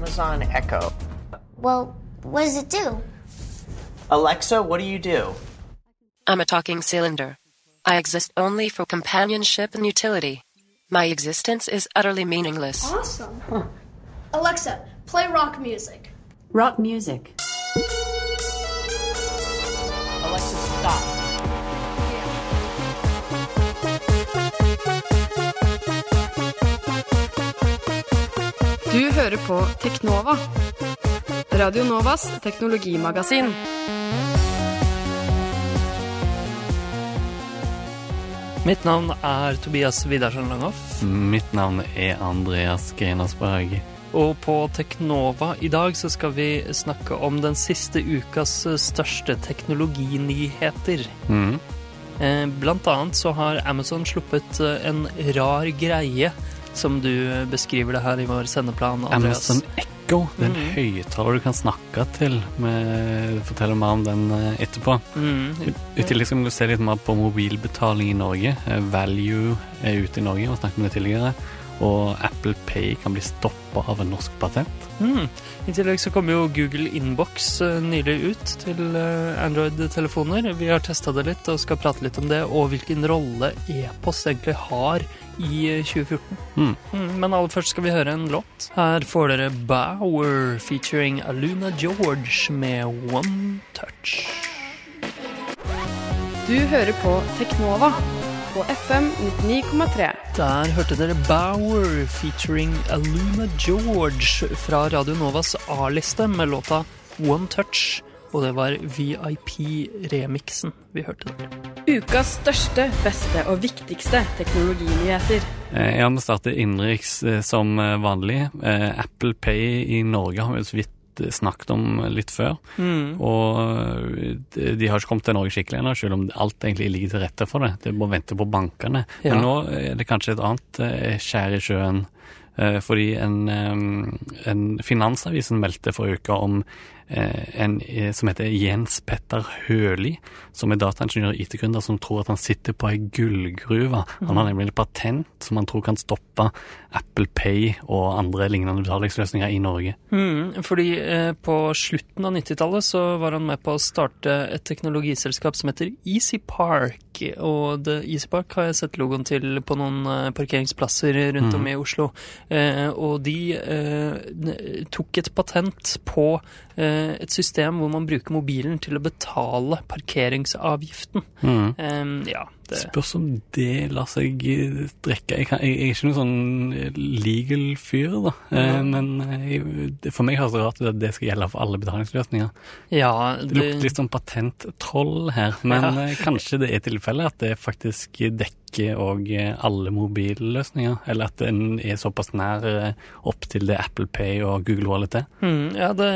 Amazon Echo. Well, what does it do? Alexa, what do you do? I'm a talking cylinder. I exist only for companionship and utility. My existence is utterly meaningless. Awesome. Alexa, play rock music. Rock music. Alexa, stop. Du hører på Teknova. Radio Novas teknologimagasin. Mitt navn er Tobias Widersen Langhoff. Mitt navn er Andreas Grenersberg. Og på Teknova i dag så skal vi snakke om den siste ukas største teknologinyheter. Mm. Eh, Blant annet så har Amazon sluppet eh, en rar greie, som du beskriver det her i vår sendeplan, Andreas. Amazon Echo, det er en Mhm. høyttaler du kan snakke til. Vi forteller mer om den eh, etterpå. Mm. I tillegg skal vi se litt mer på mobilbetaling i Norge. Eh, Value er ute i Norge, vi snakket om det tidligere. Og Apple Pay kan bli stoppa av en norsk patent. Mm. I tillegg så kom jo Google Inbox eh, nylig ut til eh, Android-telefoner. Vi har testa det litt og skal prate litt om det, og hvilken rolle e-post egentlig har i eh, 2014. Mm. Mm, men aller først skal vi høre en låt. Her får dere Bower featuring Aluna George med One Touch. Du hører på Teknova på FM 99,3. Der hørte dere Bower featuring Aluna George fra Radio Novas A-liste med låta One Touch. Og det var VIP-remiksen vi hørte der. Ukas største, beste og viktigste teknologinyheter. Eh, Ja, vi starter innenriks eh, som eh, vanlig. Apple Pay i Norge har vi så vidt snakket om litt før. Mm. Og eh, de de har ikke kommet til Norge skikkelig ennå, selv om alt egentlig ligger til rette for det. Det må vente på bankene. Ja. Men nå er det kanskje et annet eh, skjær i sjøen. eh, Fordi en, en Finansavisen meldte forrige uke om en eh, som heter Jens Petter Høli, som er dataingeniør og IT-gründer som tror at han sitter på ei gullgruve. Han har nemlig et patent som han tror kan stoppe Apple Pay og andre lignende betalingsløsninger i Norge. Mm, fordi eh, på slutten av 90-tallet så var han med på å starte et teknologiselskap som heter Easy Park. Og det, Easy Park har jeg sett logoen til på noen eh, parkeringsplasser rundt om i Oslo. Eh, og de eh, tok et patent på eh, et system hvor man bruker mobilen til å betale parkeringsavgiften. Mm. Um, ja, det Spørs om det lar seg drikke. strekke. Jeg, kan, jeg, jeg er ikke noen sånn eh, legal fyr, da. Ja. men eh, jeg, for meg høres det rart ut at det skal gjelde for alle betalingsløsninger. Ja, Det lukter litt sånn patenttroll her, men Ja. eh, kanskje det er tilfellet at det faktisk dekker eh, alle mobilløsninger, eller at den er såpass nær eh, opp til det Apple Pay og Google Wallet er. Mm, ja, det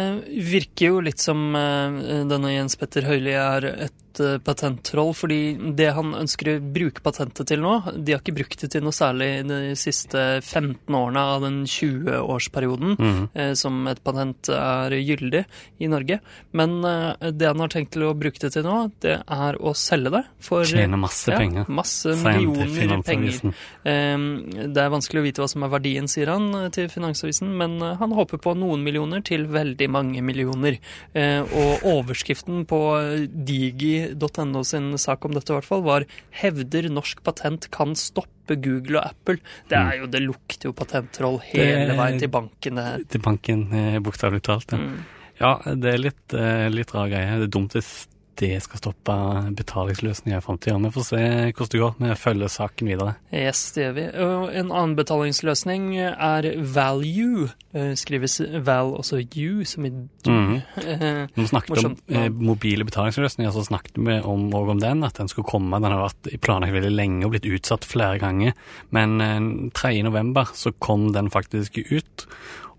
virker jo litt som eh, denne Jens Petter Høili er et eh, patenttroll, fordi det han ønsker å bruke patentet til nå, de har ikke brukt det til noe særlig de siste 15 årene av den 20-årsperioden mm eh, som et patent er gyldig i Norge. Men eh, det han har tenkt til å bruke det til nå, det er å selge det for Tjene masse ja, penger. Masse millioner penger. Det er vanskelig å vite hva som er verdien, sier han til Finansavisen, men han håper på noen millioner til veldig mange millioner. Eh, Og overskriften på eh, digi.no sin sak om dette i hvert fall var 'Hevder norsk patent kan stoppe Google og Apple'. Det er jo, det lukter jo patenttroll hele Det- veien til banken. Til banken, eh, bokstavelig talt. Ja. Mm. Ja, det er litt, eh, litt rar greie. Det er dumt hvis det skal stoppe betalingsløsninger i framtida. Vi får se hvordan det går. Vi følger saken videre. Yes, det gjør vi. En annen betalingsløsning er Value. Eh, Skrives Val, altså U, som i du. Mm. Eh, Når vi snakket om Morsomt eh, mobile betalingsløsninger, så snakket vi om, om den, at den skulle komme. Den har vært i planlagt veldig lenge og blitt utsatt flere ganger. Men eh, 3. november så kom den faktisk ut.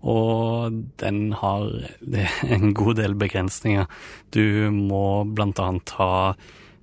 Og den har en god del begrensninger. Du må blant annet ha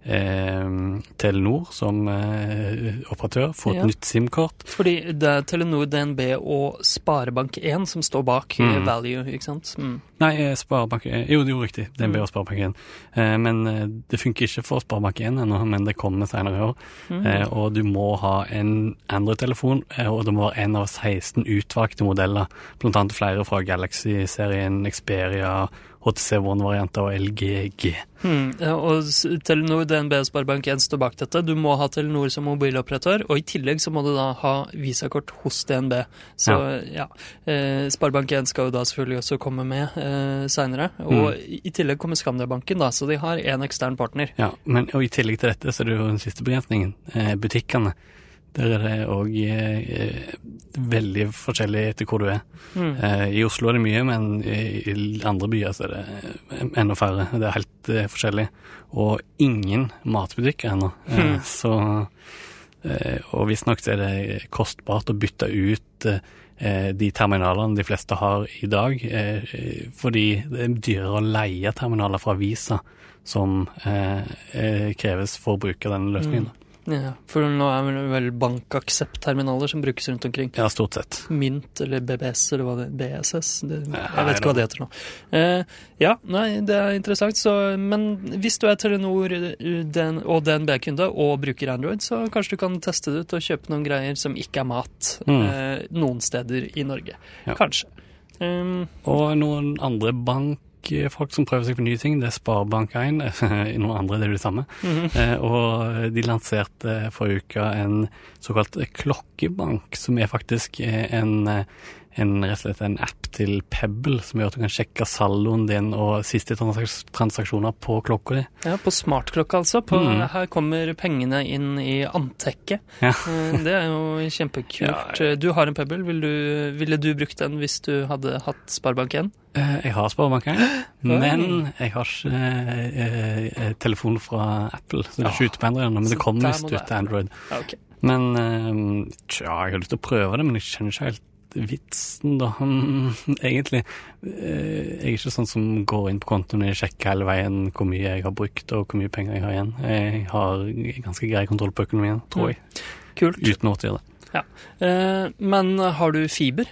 Telenor som eh, operatør få et Ja. nytt SIM-kort. Fordi det er Telenor, DNB og Sparebank1 som står bak eh, Mm. Value, ikke sant? Mm. Nei, eh, Sparebank Jo, det er jo riktig. DNB og Sparebank1. Eh, men eh, det funker ikke for Sparebank1 ennå, men det kommer senere i år. Mm. Eh, og du må ha en Android-telefon, eh, og det må være en av 16 utvalgte modeller. Blant annet flere fra Galaxy-serien, Xperia, HTC One-varianter og LGG. Mm. Og Telenor, DNB og Sparebank1 står bak dette. Du må ha Telenor som mobiloperatør, og i tillegg så må du da ha visakort hos DNB. Så ja, eh, Sparebank1 skal jo da selvfølgelig også komme med eh, seinere. Og i i tillegg kommer Skandiabanken, da, så de har én ekstern partner. Ja, men og i tillegg til dette så er det jo den siste begrensningen, eh, butikkene. Der er det òg eh, veldig forskjellig etter hvor du er. Mm. Eh, I Oslo er det mye, men i, andre byer så er det eh, enda færre. Det er helt eh, forskjellig. Og ingen matbutikker ennå. Eh, Mm. Så eh, Og visstnok er det kostbart å bytte ut de terminalene de fleste har i dag, fordi det er dyrere å leie terminaler fra Visa som kreves for å bruke denne løsningen. Ja, for nå er det vel bankaksept-terminaler som brukes rundt omkring. Ja, stort sett. Mynt eller BBS eller hva det BSS? Det, jeg vet ikke hva det heter nå. Eh, ja, nei, det er interessant. Så, men hvis du er Telenor eh, den, og DNB-kunde og bruker Android, så kanskje du kan teste det ut og kjøpe noen greier som ikke er mat Mm. eh, noen steder i Norge. Ja. Kanskje. Um, Og noen andre bankfolk som prøver seg på nye ting, det er Sparebank1. Noen andre det er det samme. eh, og de lanserte forrige uke en såkalt klokkebank, som er faktisk eh, en, eh, en, rett og slett en app til Pebble, som gjør at du kan sjekke saldoen din og siste transaks transaksjoner på klokka di. ja, på smartklokka altså. På, Mm. Her kommer pengene inn i antekket. Ja. Eh, det er jo kjempekult. Ja, Du har en Pebble. Vil du, ville du brukt den hvis du hadde hatt Sparebank1? Eh, Jeg har Sparebank1, men jeg har ikke eh, telefon fra Apple, så det er ikke ute på Android. Men det kommer visst ut til Android. Men tja, jeg har lyst til å prøve det, men jeg kjenner ikke helt vitsen, da. Mm, Egentlig. Eh, Jeg er ikke sånn som går inn på kontoen og sjekker hele veien hvor mye jeg har brukt og hvor mye penger jeg har igjen. Jeg har ganske grei kontroll på økonomien, tror jeg, Kult. uten å gjøre det. Ja. men har du fiber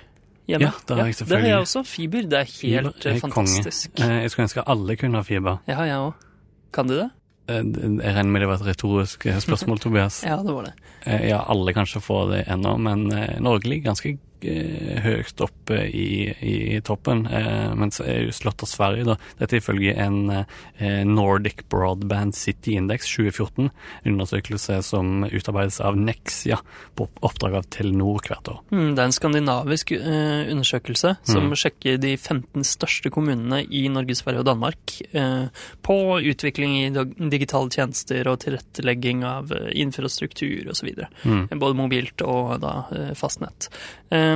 hjemme? Ja, det har jeg selvfølgelig. Det har jeg også. Fiber. Det er helt er fantastisk. konge. Eh, Jeg skulle ønske alle kunne ha fiber. Ja, jeg òg. Kan du det? Eh, Jeg regner med det var et retorisk eh, spørsmål, Tobias. Ja, det var det. Eh, Ja, alle kanskje får det ennå, men eh, Norge ligger ganske eh, høyt oppe i, i toppen. Eh, mens EU-slått av Sverige, da. Dette ifølge en eh, Nordic Broadband City Index 2014. En undersøkelse som utarbeides av Nexia på oppdrag av Telenor hvert år. Mm, det er en skandinavisk eh, undersøkelse som Mm. sjekker de 15 største kommunene i Norge, Sverige og Danmark eh, på utvikling i digitale tjenester og tilrettelegging av eh, infrastruktur osv. Mm. Både mobilt og da eh, fastnett. Eh,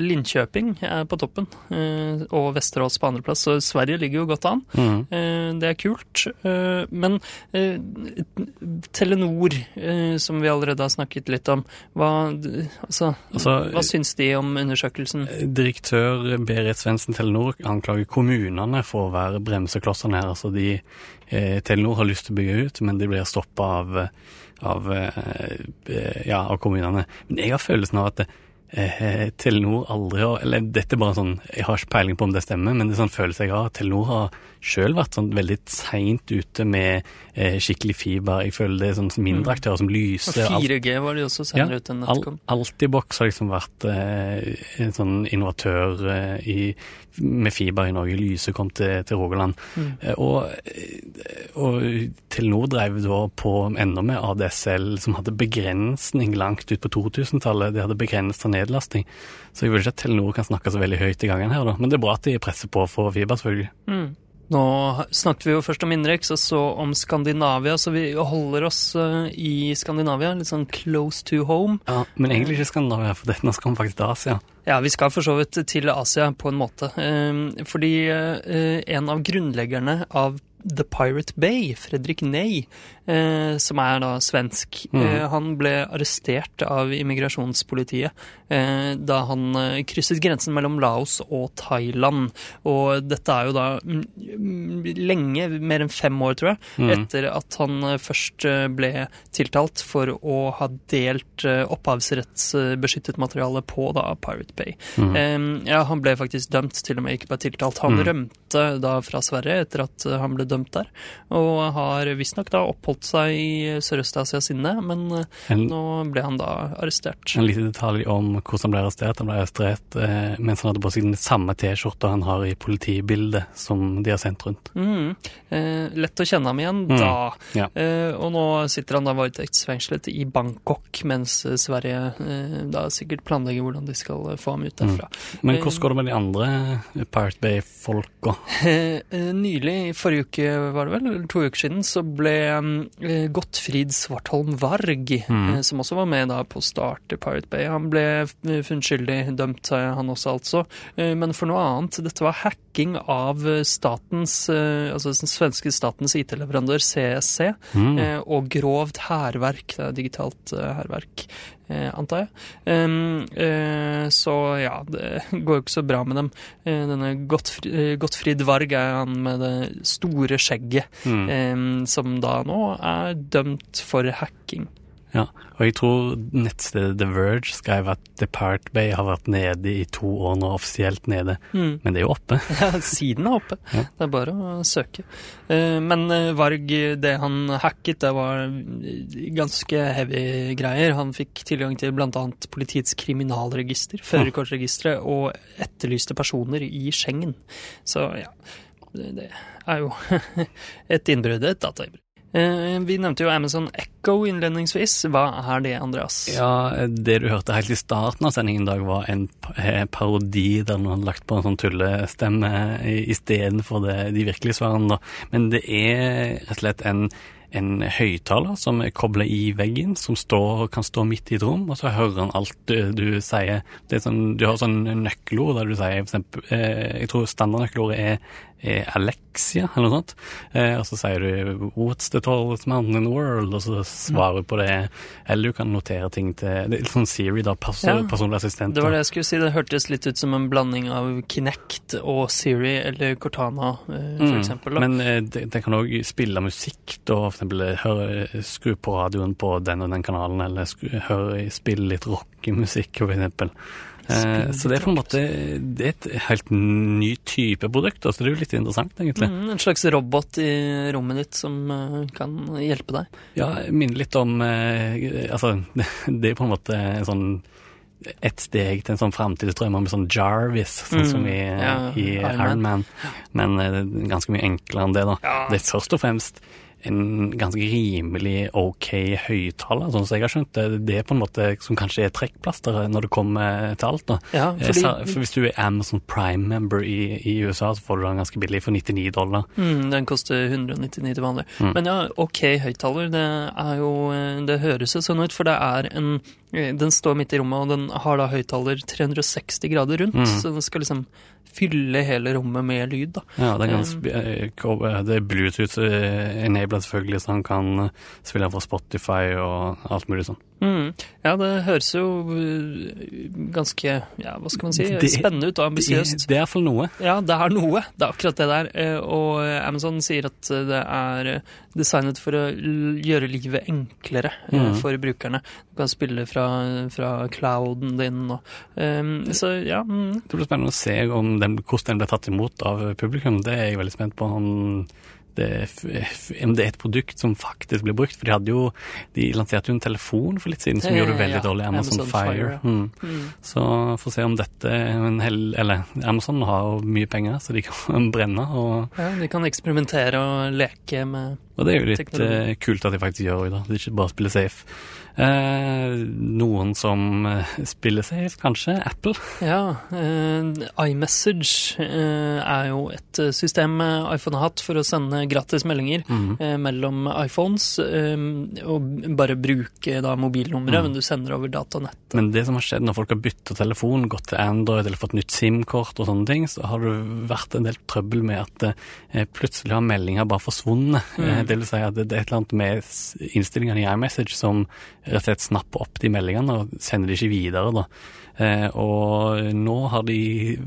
Linköping er på toppen, eh, og Vesterås på andreplass, så Sverige ligger jo godt an. Mm. Eh, Det er kult. eh, Men eh, Telenor, eh, som vi allerede har snakket litt om, hva, altså, Altså, hva syns de om undersøkelsen? Direktør Berit Svendsen Telenor anklager kommunene for å være bremseklossene her. Altså de, eh, Telenor har lyst til å bygge ut, men de blir stoppa av, av, eh, ja, av kommunene. Men jeg har følelsen av at eh, Telenor aldri har Eller dette er bare sånn Jeg har ikke peiling på om det stemmer, men det er sånn følelse jeg har. Telenor har sjøl vært sånn veldig seint ute med eh, skikkelig fiber. Jeg føler det er sånn mindre aktører som lyser. Og 4G var de også senere ut enn Al NetCom. Altibox har liksom vært eh, en sånn innovatør eh, i, med fiber i Norge. Lyse kom til, til Rogaland. Mm. Eh, og, eh, og Telenor drev da på enda med ADSL, som hadde begrensning langt ut på 2000-tallet. De hadde begrensa nedlasting. Så jeg vil ikke at Telenor kan snakke så veldig høyt i gangen her, da. Men det er bra at de presser på for fiber, selvfølgelig. Mm. Nå snakket vi jo først om innenriks, og så om Skandinavia, så vi holder oss eh, i Skandinavia, litt sånn close to home. Ja, Men egentlig ikke Skandinavia, for dette nå skal vi faktisk til Asia. Ja, vi skal for så vidt til Asia på en måte. Eh, Fordi eh, en av grunnleggerne av The Pirate Bay, Fredrik Ney, eh, som er da svensk. Mm. Eh, han ble arrestert av immigrasjonspolitiet eh, da han eh, krysset grensen mellom Laos og Thailand. Og dette er jo da mm, mm, lenge, mer enn fem år, tror jeg, Mm. etter at han eh, først eh, ble tiltalt for å ha delt eh, opphavsrettsbeskyttet materiale på da Pirate Bay. Mm. Eh, ja, han ble faktisk dømt, til og med ikke bare tiltalt. Han Mm. rømte da fra Sverige etter at eh, han ble dømt der, og har visstnok da oppholdt seg i Sørøst-Asia sinne, men eh, En, nå ble han da arrestert. en liten detalj om hvordan han ble arrestert. Han ble arrestert eh, mens han hadde på seg den samme T-skjorta han har i politibildet som de har sendt rundt. Mm. Eh, lett å kjenne ham igjen Mm. da. Ja. Eh, og nå sitter han da varetektsfengslet i Bangkok, mens eh, Sverige eh, da sikkert planlegger hvordan de skal få ham ut derfra. Men hvordan går det med de andre Pirate Bay-folka? Nylig, i forrige uke var det vel, eller to uker siden, så ble eh, Gottfrid Svartholm Varg, Mm. eh, som også var med da på å starte Pirate Bay, han ble eh, funnet skyldig, dømt han også altså, men for noe annet. Dette var hacking av statens, altså den svenske statens IT-leverandør CSC, Mm. og grovt hærverk, det er digitalt hærverk, antar jeg. Eh, så ja, det går jo ikke så bra med dem. Eh, denne Gottfried eh, Varg er han med det store skjegget, Mm. eh, som da nå er dømt for hacking. Ja, og jeg tror nettstedet The Verge skrev at Pirate Bay har vært nede i to år nå, offisielt nede. Mm. Men det er jo oppe. Ja, siden er oppe. Ja. Det er bare å søke. Eh, Men eh, Varg, det han hacket, det var ganske heavy greier. Han fikk tilgang til bl.a. politiets kriminalregister, førerkortregisteret og etterlyste personer i Schengen. Så ja, det, det er jo et innbrudd, et datainnbrudd. Eh, Vi nevnte jo Amazon Echo innledningsvis. Hva er det, Andreas? Ja, det du hørte helt i starten av sendingen i dag, var en eh, parodi der noen hadde lagt på en sånn tullestemme istedenfor de virkelige svarene. Men det er rett og slett en, en høyttaler som er koblet i veggen, som står, kan stå midt i et rom, og så hører han alt du, du sier. Er sånn, du har sånn nøkkelord der du sier eksempel, eh, Jeg tror standardnøkkelordet er Alexia, eller noe sånt. Eh, og så sier du 'What's the tallest mountain in the world?' og så svarer du på det. Eller du kan notere ting til Det er litt sånn Siri, da. Perso Ja, personlig assistent. Det var det jeg skulle si. Det hørtes litt ut som en blanding av Kinect og Siri eller Cortana, eh, for Mm, eksempel. Da. Men eh, det, det kan òg spille musikk, da. For eksempel eh, høre, skru på radioen på den og den kanalen, eller skru, høre, spille litt rockemusikk, for eksempel. Eh, så det er på en måte Det er et helt ny type produkt, Altså det er jo litt interessant, egentlig. Mm, en slags robot i rommet ditt som eh, kan hjelpe deg. Ja, minner litt om eh, Altså, det er på en måte en sånn ett steg til en sånn framtidsdrøm med sånn Jarvis, sånn Mm, som i, ja, i Iron Man. Man. Men ganske mye enklere enn det, da. Ja. Det er først og fremst en ganske rimelig ok høyttaler, sånn som jeg har skjønt det. Det er på en måte som kanskje er trekkplasteret når det kommer til alt, da. Ja, Eh, fordi For hvis du er Amazon Prime-member i, i USA, så får du den ganske billig for 99 dollar. mm, den koster 199 til vanlig. Mm. Men ja, OK høyttaler, det er jo eh, Det høres jo sånn ut, for det er en Den står midt i rommet, og den har da høyttaler 360 grader rundt, Mm. så den skal liksom fylle hele rommet med lyd, da. Ja, det er, ganske, eh, eh, det er Bluetooth-enabled selvfølgelig, så han kan eh, spille fra Spotify og alt mulig sånn. Mm. Ja, det høres jo eh, ganske Ja, hva skal man si? Det- Spennende ut og Det ambisiøst. det er iallfall noe. Ja, det er noe. Det er akkurat det der. Eh, Og Amazon sier at eh, det er eh, designet for å gjøre livet enklere eh, Mhm. for brukerne. Du kan spille fra, fra clouden din og um, Så ja. Mm. Det blir spennende å se om den, hvordan den blir tatt imot av publikum. Det er jeg veldig spent på. Han det, om det er et produkt som faktisk blir brukt. For de hadde jo De lanserte jo en telefon for litt siden som gjorde det veldig ja, dårlig. Amazon, Amazon Fire. Fire. Mm. Mm. Så får se om dette en hel, Eller Amazon har jo mye penger, så de kan brenne. Og, Ja, de kan eksperimentere og leke med og det er jo litt Teknologi. eh, kult at de faktisk gjør det. De ikke bare spiller safe. Eh, noen som eh, spiller safe, kanskje? Apple? Ja, eh, iMessage eh, er jo et eh, system iPhone har hatt for å sende gratis meldinger mm. eh, mellom iPhones, og bare bruke da mobilnummeret, mm. men du sender over datanettet. Men det som har skjedd når folk har bytta telefon, gått til Android eller fått nytt SIM-kort og sånne ting, så har det vært en del trøbbel med at plutselig har meldinger bare forsvunnet. Eh, det vil si at det er et eller annet med innstillingene i iMessage som rett og slett snapper opp de meldingene og sender de ikke videre. Eh, og nå har de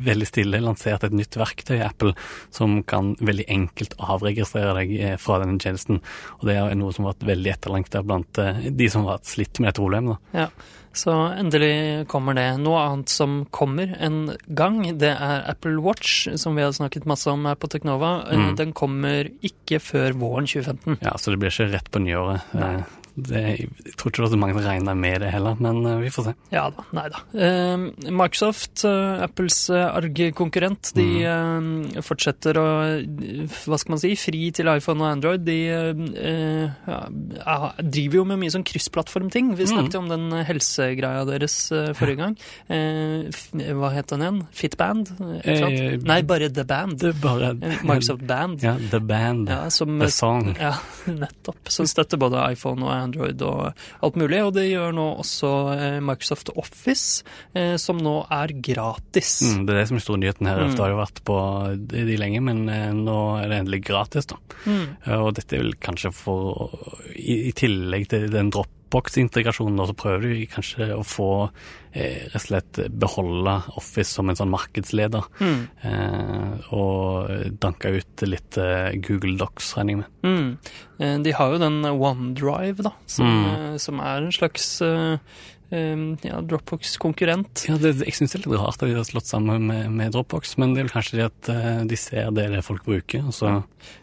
veldig stille lansert et nytt verktøy i Apple som kan veldig enkelt avregistrere deg eh, fra denne tjenesten. Og det er noe som har vært veldig etterlengta blant eh, de som har slitt med et problem. da. Ja, så endelig kommer det. Noe annet som kommer en gang, det er Apple Watch, som vi har snakket masse om her på Teknova. Eh, Mm. Den kommer ikke før våren 2015. Ja, så det blir ikke rett på nyåret. Eh, Det, jeg tror ikke det er mange som regner med det heller, men eh, vi får se. Ja da, nei da. Eh, Microsoft, eh, Apples eh, arg-konkurrent, de Mm. fortsetter å, hva skal man si, fri til iPhone og Android. De ja, driver jo med mye sånn kryssplattformting. Vi Mm. snakket om den helsegreia deres forrige gang. Hva het den igjen? Fitband? Eh, Nei, bare The Band. Er bare Microsoft Band. Ja, The Band. Ja, som, The Song. Ja, nettopp. Som støtter både iPhone og Android og alt mulig. Og det gjør nå også eh, Microsoft Office, eh, som nå er gratis. Mm, det er det som er store nyheten her. Mm. Det har jo vært på de lenge, men eh, nå er det endelig gratis, da. Mm. Og dette er vel kanskje for I, i tillegg til den Dropbox-integrasjonen, så prøver de kanskje å få eh, rett og slett beholde Office som en sånn markedsleder. Mm. Eh, og danke ut litt eh, Google Docs, regner jeg med. Mm. Eh, De har jo den OneDrive, da, som, Mm. eh, som er en slags eh, ja, Dropbox-konkurrent. Ja, det, jeg syns det er litt rart at de har slått sammen med, med Dropbox, men det er vel kanskje det at eh, de ser det det folk bruker, Altså,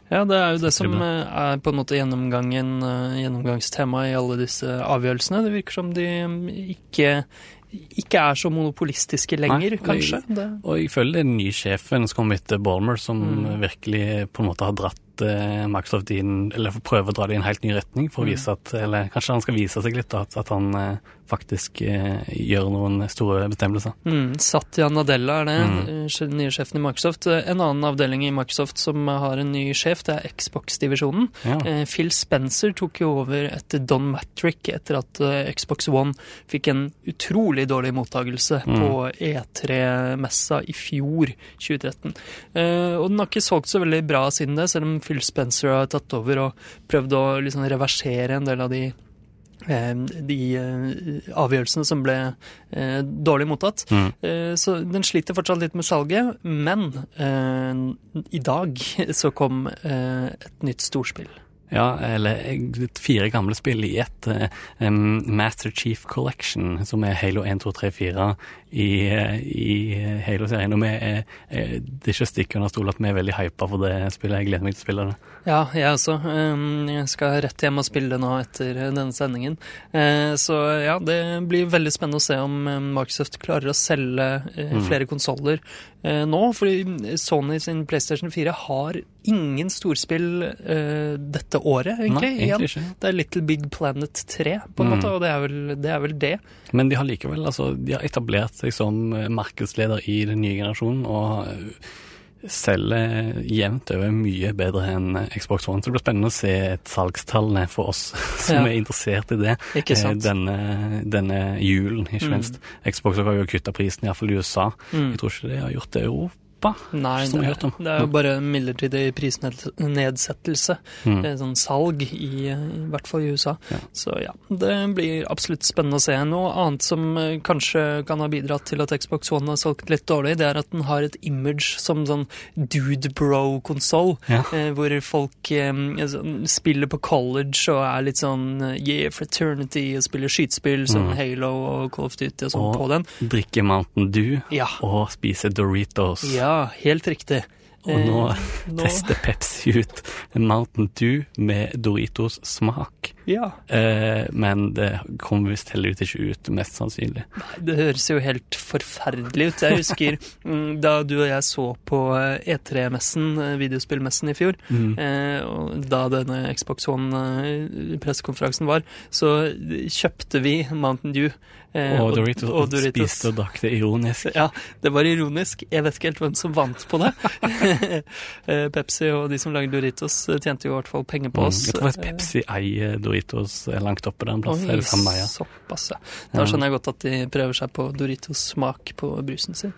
Ja, det er jo det som eh, er på en måte gjennomgangen, gjennomgangstemaet gjennomgangstema i alle disse avgjørelsene. Det virker som de mm, ikke, ikke er så monopolistiske lenger, Nei, kanskje. Det, Og jeg føler det er den nye sjefen som kom etter Balmer, som Mm. virkelig på en måte har dratt eh, Microsoft inn, eller prøver å dra det i en helt ny retning, for å Mm. vise at Eller kanskje han skal vise seg litt, da, at, at han eh, faktisk eh, gjør noen store bestemmelser. Mm, Satya Nadella er det, Mm. eh, nye sjefen i Microsoft. En annen avdeling i Microsoft som har en ny sjef, det er Xbox-divisjonen. Ja. Eh, Phil Spencer tok jo over etter Don Matrick etter at eh, Xbox One fikk en utrolig dårlig mottagelse Mm. på E3-messa i fjor, 2013. Eh, og den har ikke solgt så veldig bra siden det, selv om Phil Spencer har tatt over og prøvd å liksom reversere en del av de eh, de eh, avgjørelsene som ble dårlig mottatt. Mm. Så den sliter fortsatt litt med salget, men i dag så kom et nytt storspill. Ja, eller eh, fire gamle spill i ett. eh, Master Chief Collection, som er Halo 1, 2, 3, 4 i, eh, i Halo-serien. Og vi er, eh, det er ikke å stikke under stol at vi er veldig hypa for det spillet. Jeg gleder meg til å spille det. Ja, jeg også. Um, Jeg skal rett hjem og spille det nå etter denne sendingen. Eh, Så ja, det blir veldig spennende å se om eh, Microsoft klarer å selge flere Mm. flere konsoller eh, nå. Fordi Sony sin PlayStation 4 har ingen storspill eh, dette året, egentlig. Nei, egentlig ikke. Det er Little Big Planet 3, på en Mm. måte, og det er, vel, det er vel det. Men de har likevel altså, de har etablert seg som markedsleder i den nye generasjonen og eh, selger jevnt over mye bedre enn eh, Xbox One. Så det blir spennende å se et salgstallene for oss som Ja. er interessert i det Ikke eh, denne, denne julen, ikke Mm. minst. Xbox har jo kutta prisen, iallfall i USA. Mm. Jeg tror ikke det har gjort det i Europa. Nei, som det, har hørt om. det er jo bare midlertidig prisnedsettelse. Mm. Sånn salg, i, i hvert fall i USA. Ja. Så ja, det blir absolutt spennende å se. Noe annet som eh, kanskje kan ha bidratt til at Xbox One har solgt litt dårlig, det er at den har et image som sånn dude bro-konsoll, Ja. eh, hvor folk eh, sånn, spiller på college og er litt sånn yeah, fraternity og spiller skytespill som Mm. Halo og Call of Duty og sånn på den. Drikker Mountain Dew Ja. og spiser Doritos. Ja, helt riktig. Og nå Eh, nå- tester Pepsi ut Mountain Dew med Doritos smak. Ja. Eh, men det kommer visst heller ikke ut, mest sannsynlig. Det høres jo helt forferdelig ut. Jeg husker mm, da du og jeg så på eh, E3-messen, eh, videospillmessen i fjor, Mm. eh, og da denne Xbox One-pressekonferansen var, så kjøpte vi Mountain Dew. eh, og Doritos, og Doritos. spiste og drakk det ironisk. Ja, det var ironisk. Jeg vet ikke helt hvem som vant på det. Eh, Pepsi og de som lager Doritos eh, tjente jo i hvert fall penger på Mm. oss. Jeg tror faktisk Pepsi eier Doritos er langt oppe den plassen. plass. Oi, samme eier? såpass, ja. Da skjønner jeg godt at de prøver seg på Doritos-smak på brusen sin.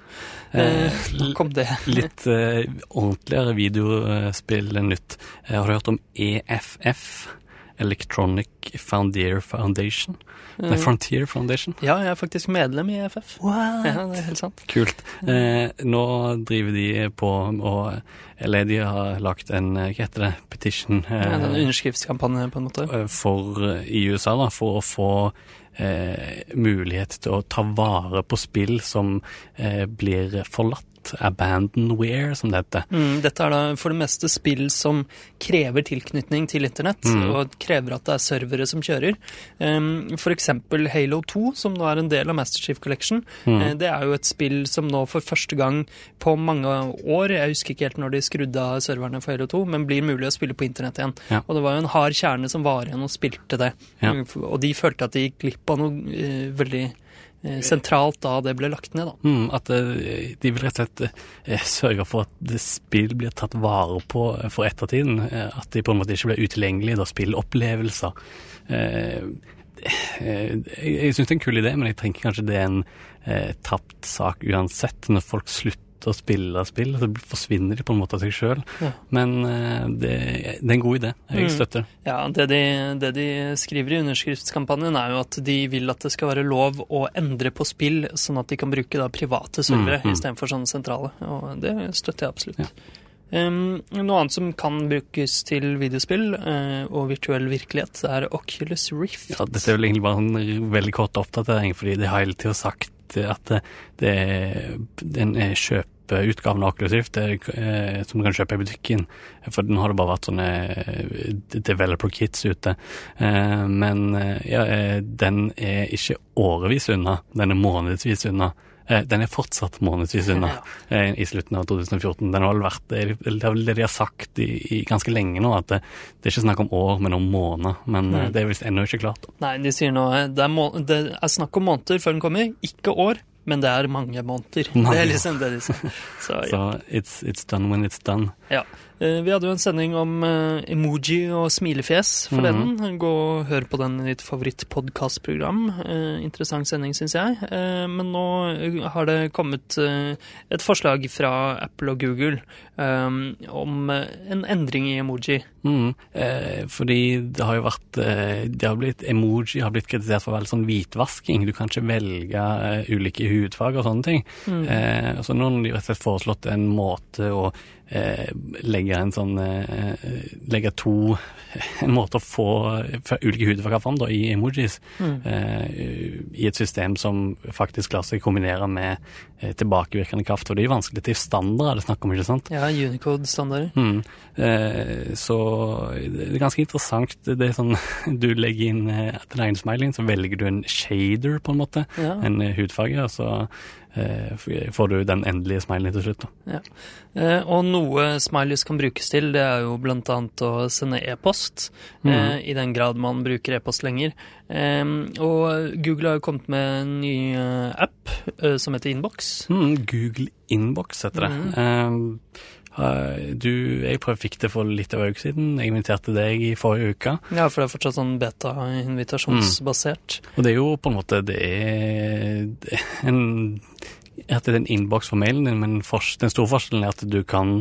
Eh, kom det. Litt eh, ordentligere videospill enn nytt. Eh, har du hørt om EFF? Electronic Foundier Foundation? Nei, Frontier Foundation. Ja, jeg er faktisk medlem i EFF. Ja, det er helt sant. Kult. Eh, nå driver de på og Eller de har lagt en eh, Hva heter det? Petition. eh, Ja, en underskriftskampanje, på en måte. eh, for eh, i USA, da, for å få eh, mulighet til å ta vare på spill som eh, blir forlatt. Abandonware, som det heter. Mm, dette er da for det meste spill som krever tilknytning til internett, Mm. og krever at det er servere som kjører. Um, for eksempel Halo 2, som nå er en del av Master Chief Collection. Mm. Eh, det er jo et spill som nå for første gang på mange år, jeg husker ikke helt når de skrudde av serverne for Halo 2, men blir mulig å spille på internett igjen. Ja. Og det var jo en hard kjerne som var igjen og spilte det. Ja. Mm, Og de følte at de gikk glipp av noe uh, veldig sentralt da det ble lagt ned, da. Mm, at eh, de vil rett og slett eh, sørge for at spill blir tatt vare på eh, for ettertiden. Eh, at de på en måte ikke blir utilgjengelige, da spillopplevelser. Eh, eh, jeg syns det er en kul idé, men jeg tenker kanskje det er en eh, tapt sak uansett. Når folk slutter å spille spill, så forsvinner de på en måte av seg sjøl. Ja. Men eh, det, det er en god idé. Jeg Mm. støtter. Ja, det de, det de skriver i underskriftskampanjen er jo at de vil at det skal være lov å endre på spill, sånn at de kan bruke da private servere Mm, mm. istedenfor sånne sentrale. Og det støtter jeg absolutt. Ja. Um, noe annet som kan brukes til videospill uh, og virtuell virkelighet, er Oculus Rift. Ja, dette er vel egentlig bare en veldig kort oppdatering, fordi de har hele tida sagt at det, det er den er kjøpeutgaven av Oculus er, eh, som du kan kjøpe i butikken. For nå har det bare vært sånne eh, developer kits ute. Eh, men eh, ja, eh, den er ikke årevis unna, den er månedsvis unna. Eh, Den er fortsatt månedsvis unna eh, i slutten av 2014. Den har vært, det er det vel det de har sagt i, i ganske lenge nå, at det, det er ikke snakk om år, men om måneder. Men eh, Mm. det er visst ennå ikke klart. Nei, de sier nå det er, må det er snakk om måneder før den kommer, ikke år. Men det er mange måneder. Mange. Det er liksom det de sier. Så, ja. so it's, it's done when it's done. Ja. Eh, Vi hadde jo en sending om eh, emoji og smilefjes for Mm den. Gå og hør på den i ditt favorittpodkastprogram. Eh, interessant sending, syns jeg. Men nå har det kommet et forslag fra Apple og Google om en endring i emoji. Mm. Eh, fordi det har jo vært det har blitt, Emoji har blitt kritisert for veldig sånn hvitvasking. Du kan ikke velge ulike hudfarger og sånne ting. Mm. Eh, så nå har de rett og slett foreslått en måte å legge en sånn eh, Legge to En måte å få ulike hudfarger fram da, i emojis. Mm. eh, I et system som faktisk lar seg kombinere med eh, tilbakevirkende kraft. For det er jo vanskelig. Er standarder det er snakk om, ikke sant? Ja, Unicode-standarder. Mm. Eh, så det er ganske interessant. Det er sånn du legger inn eh, den ene smileyen, så velger du en shader, på en måte. Ja. En eh, hudfarge, og så eh, får du den endelige smileyen til slutt. Da. Eh, og noe smileys kan brukes til, det er jo annet å sende e-post, mm. eh, i den grad man bruker e-post lenger. Eh, og Google har jo kommet med en ny eh, app eh, som heter Inbox. Mm, Google Inbox heter det. Mm. eh, du, jeg fikk det for litt over en uke siden. Jeg inviterte deg i forrige uke. Ja, for det er fortsatt sånn beta-invitasjonsbasert. Og det er jo på en måte det er en at det er en innboks for mailen din, men den store forskjellen er at du kan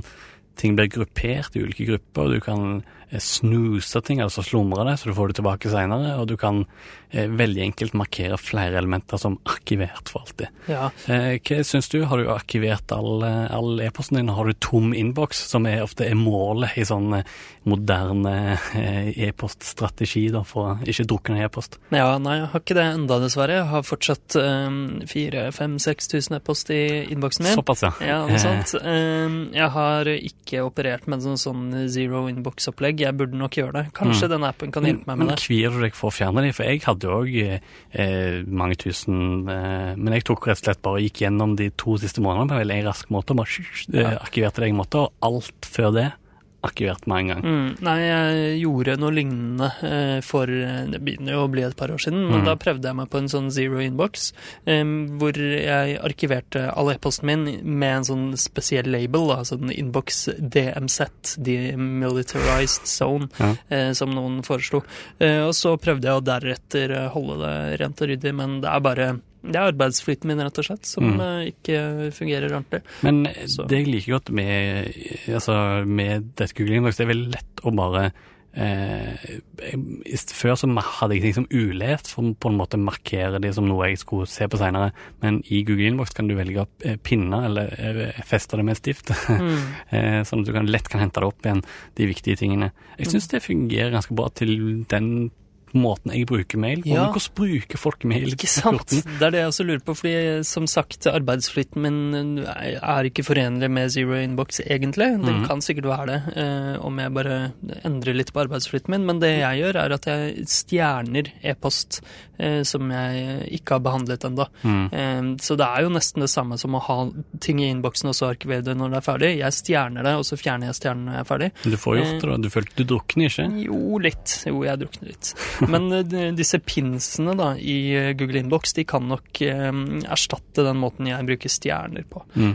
ting blir gruppert i ulike grupper. Du kan snuse ting, altså slumre det, så du får det tilbake seinere. Og du kan eh, veldig enkelt markere flere elementer som arkivert for alltid. Ja. Eh, hva syns du? Har du arkivert all, eh, all e-posten din? Har du tom innboks, som er, ofte er målet i sånn eh, moderne eh, e-poststrategi, da, for å ikke drukne e-post? Ja, nei, jeg har ikke det enda, dessverre. Jeg har fortsatt um, 4000-5000 e-post i innboksen min. Såpass, ja. Ja, noe sånt. Um, jeg har ikke operert med en sånn zero inbox-opplegg. Jeg burde nok gjøre det. Kanskje den appen kan hjelpe meg men med det. kvier du deg for å fjerne de? For jeg hadde òg eh, mange tusen eh, Men jeg tok rett og slett bare gikk gjennom de to siste månedene på en veldig rask måte. og Bare eh, arkiverte det jeg måtte, og alt før det arkivert med en gang. Mm, nei, jeg gjorde noe lignende eh, for eh, Det begynner jo å bli et par år siden, men Mm. da prøvde jeg meg på en sånn zero inbox, hvor jeg arkiverte all e-posten min med en sånn spesiell label, altså en inbox DMZ, Demilitarized Zone, Ja. eh, som noen foreslo. Og så prøvde jeg å deretter holde det rent og ryddig, men det er bare det er arbeidsflyten min, rett og slett, som Mm. eh, ikke fungerer ordentlig. Men Så- det jeg liker godt med, altså, med Inbox, det er veldig lett å bare eh, Før så hadde jeg ting som ulest, for på en måte markere det som noe jeg skulle se på seinere. Men i Google Inbox kan du velge opp eh, pinner, eller eh, feste det med stift. Mm. Eh, sånn at du kan, lett kan hente det opp igjen, de viktige tingene. Jeg syns det fungerer ganske bra til den måten jeg bruker mail på. Ja. Men hvordan bruker folk mail? Ikke sant? Det er det jeg også lurer på, fordi som sagt, arbeidsflyten min er ikke forenlig med zero inbox, egentlig. Den Mhm. kan sikkert være det, eh, om jeg bare endrer litt på arbeidsflyten min. Men det jeg gjør, er at jeg stjerner e-post eh, som jeg ikke har behandlet ennå. Mm. Eh, så det er jo nesten det samme som å ha ting i innboksen og så arkivere det når det er ferdig. Jeg stjerner det, og så fjerner jeg stjernen når jeg er ferdig. Du får gjort det, da. Du følte du drukner ikke? Jo, litt. Jo, jeg drukner litt. Men eh, disse pinsene da, i eh, Google Inbox de kan nok eh, erstatte den måten jeg bruker stjerner på. Mm.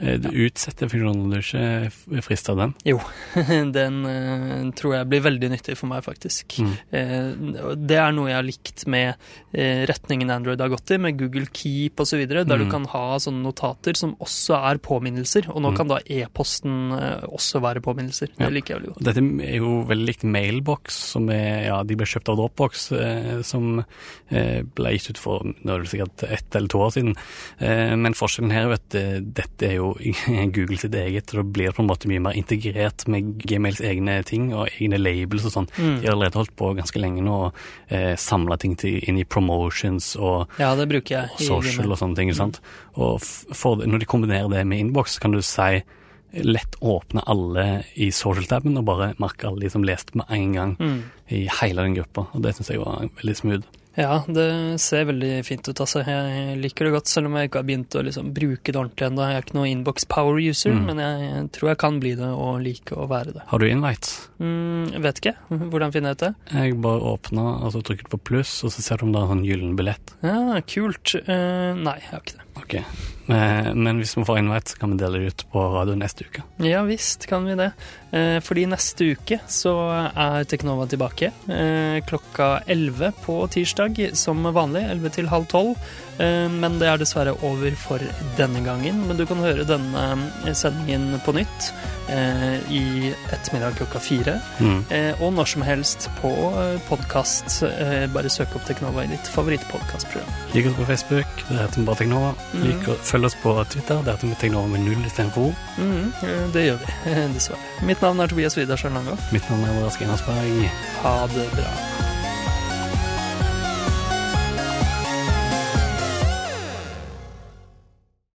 Eh, Du utsetter funksjonen, du ikke frister den? Jo, den tror jeg blir veldig nyttig for meg, faktisk. Mm. Eh, det er noe jeg har likt med eh, retningen Android har gått i, med Google Keep osv., der Mm. du kan ha sånne notater som også er påminnelser. Og nå Mm. kan da e-posten også være påminnelser. Det liker jeg veldig godt. Dette er jo veldig likt Mailbox, som er, ja, de ble kjøpt av Dropbox, eh, som eh, ble gitt ut for nå er det sikkert ett eller to år siden. Eh, men forskjellen her er jo at dette er jo Google sitt eget, og da blir det på en måte mye mer integrert med Gmails egne ting og egne labels og sånn. Mm. De har allerede holdt på ganske lenge nå og eh, samla ting til, inn i promotions og Ja, det og social og sånne ting. Mm. sant? Og for, når de kombinerer det med innboks, kan du si lett åpne alle i social-taben og bare merke alle de som leste med en gang Mm. i hele den gruppa. Og det syns jeg var veldig smooth. Ja, det ser veldig fint ut. altså. Jeg liker det godt, selv om jeg ikke har begynt å liksom bruke det ordentlig ennå. Jeg er ikke noen inbox power user, Mm. men jeg tror jeg kan bli det og like å være det. Har du invites? Mm, vet ikke. Hvordan finner jeg ut det? Jeg bare åpna, og så trykket på pluss, og så ser du om det er en sånn gyllen billett. Ja, kult. Uh, nei, jeg har ikke det. Ok. Eh, Men hvis vi får invite, så kan vi dele det ut på radio neste uke. Ja visst kan vi det. Eh, fordi neste uke så er Teknova tilbake eh, klokka 11 på tirsdag som vanlig. 11 til halv 12. Eh, men det er dessverre over for denne gangen. Men du kan høre denne eh, sendingen på nytt eh, i ettermiddag klokka fire. Mm. Og når som helst på podkast. Bare søk opp Teknova i ditt favorittpodkastprogram. Lik oss på Facebook, det heter bare Teknova. Mm. Lik og Følg oss på Twitter, det heter vi Teknova med null istedenfor O. Mm, det gjør vi, dessverre. Mitt navn er Tobias Widersen Langhoff. Mitt navn er Andreas Grenasberg. Ha det bra.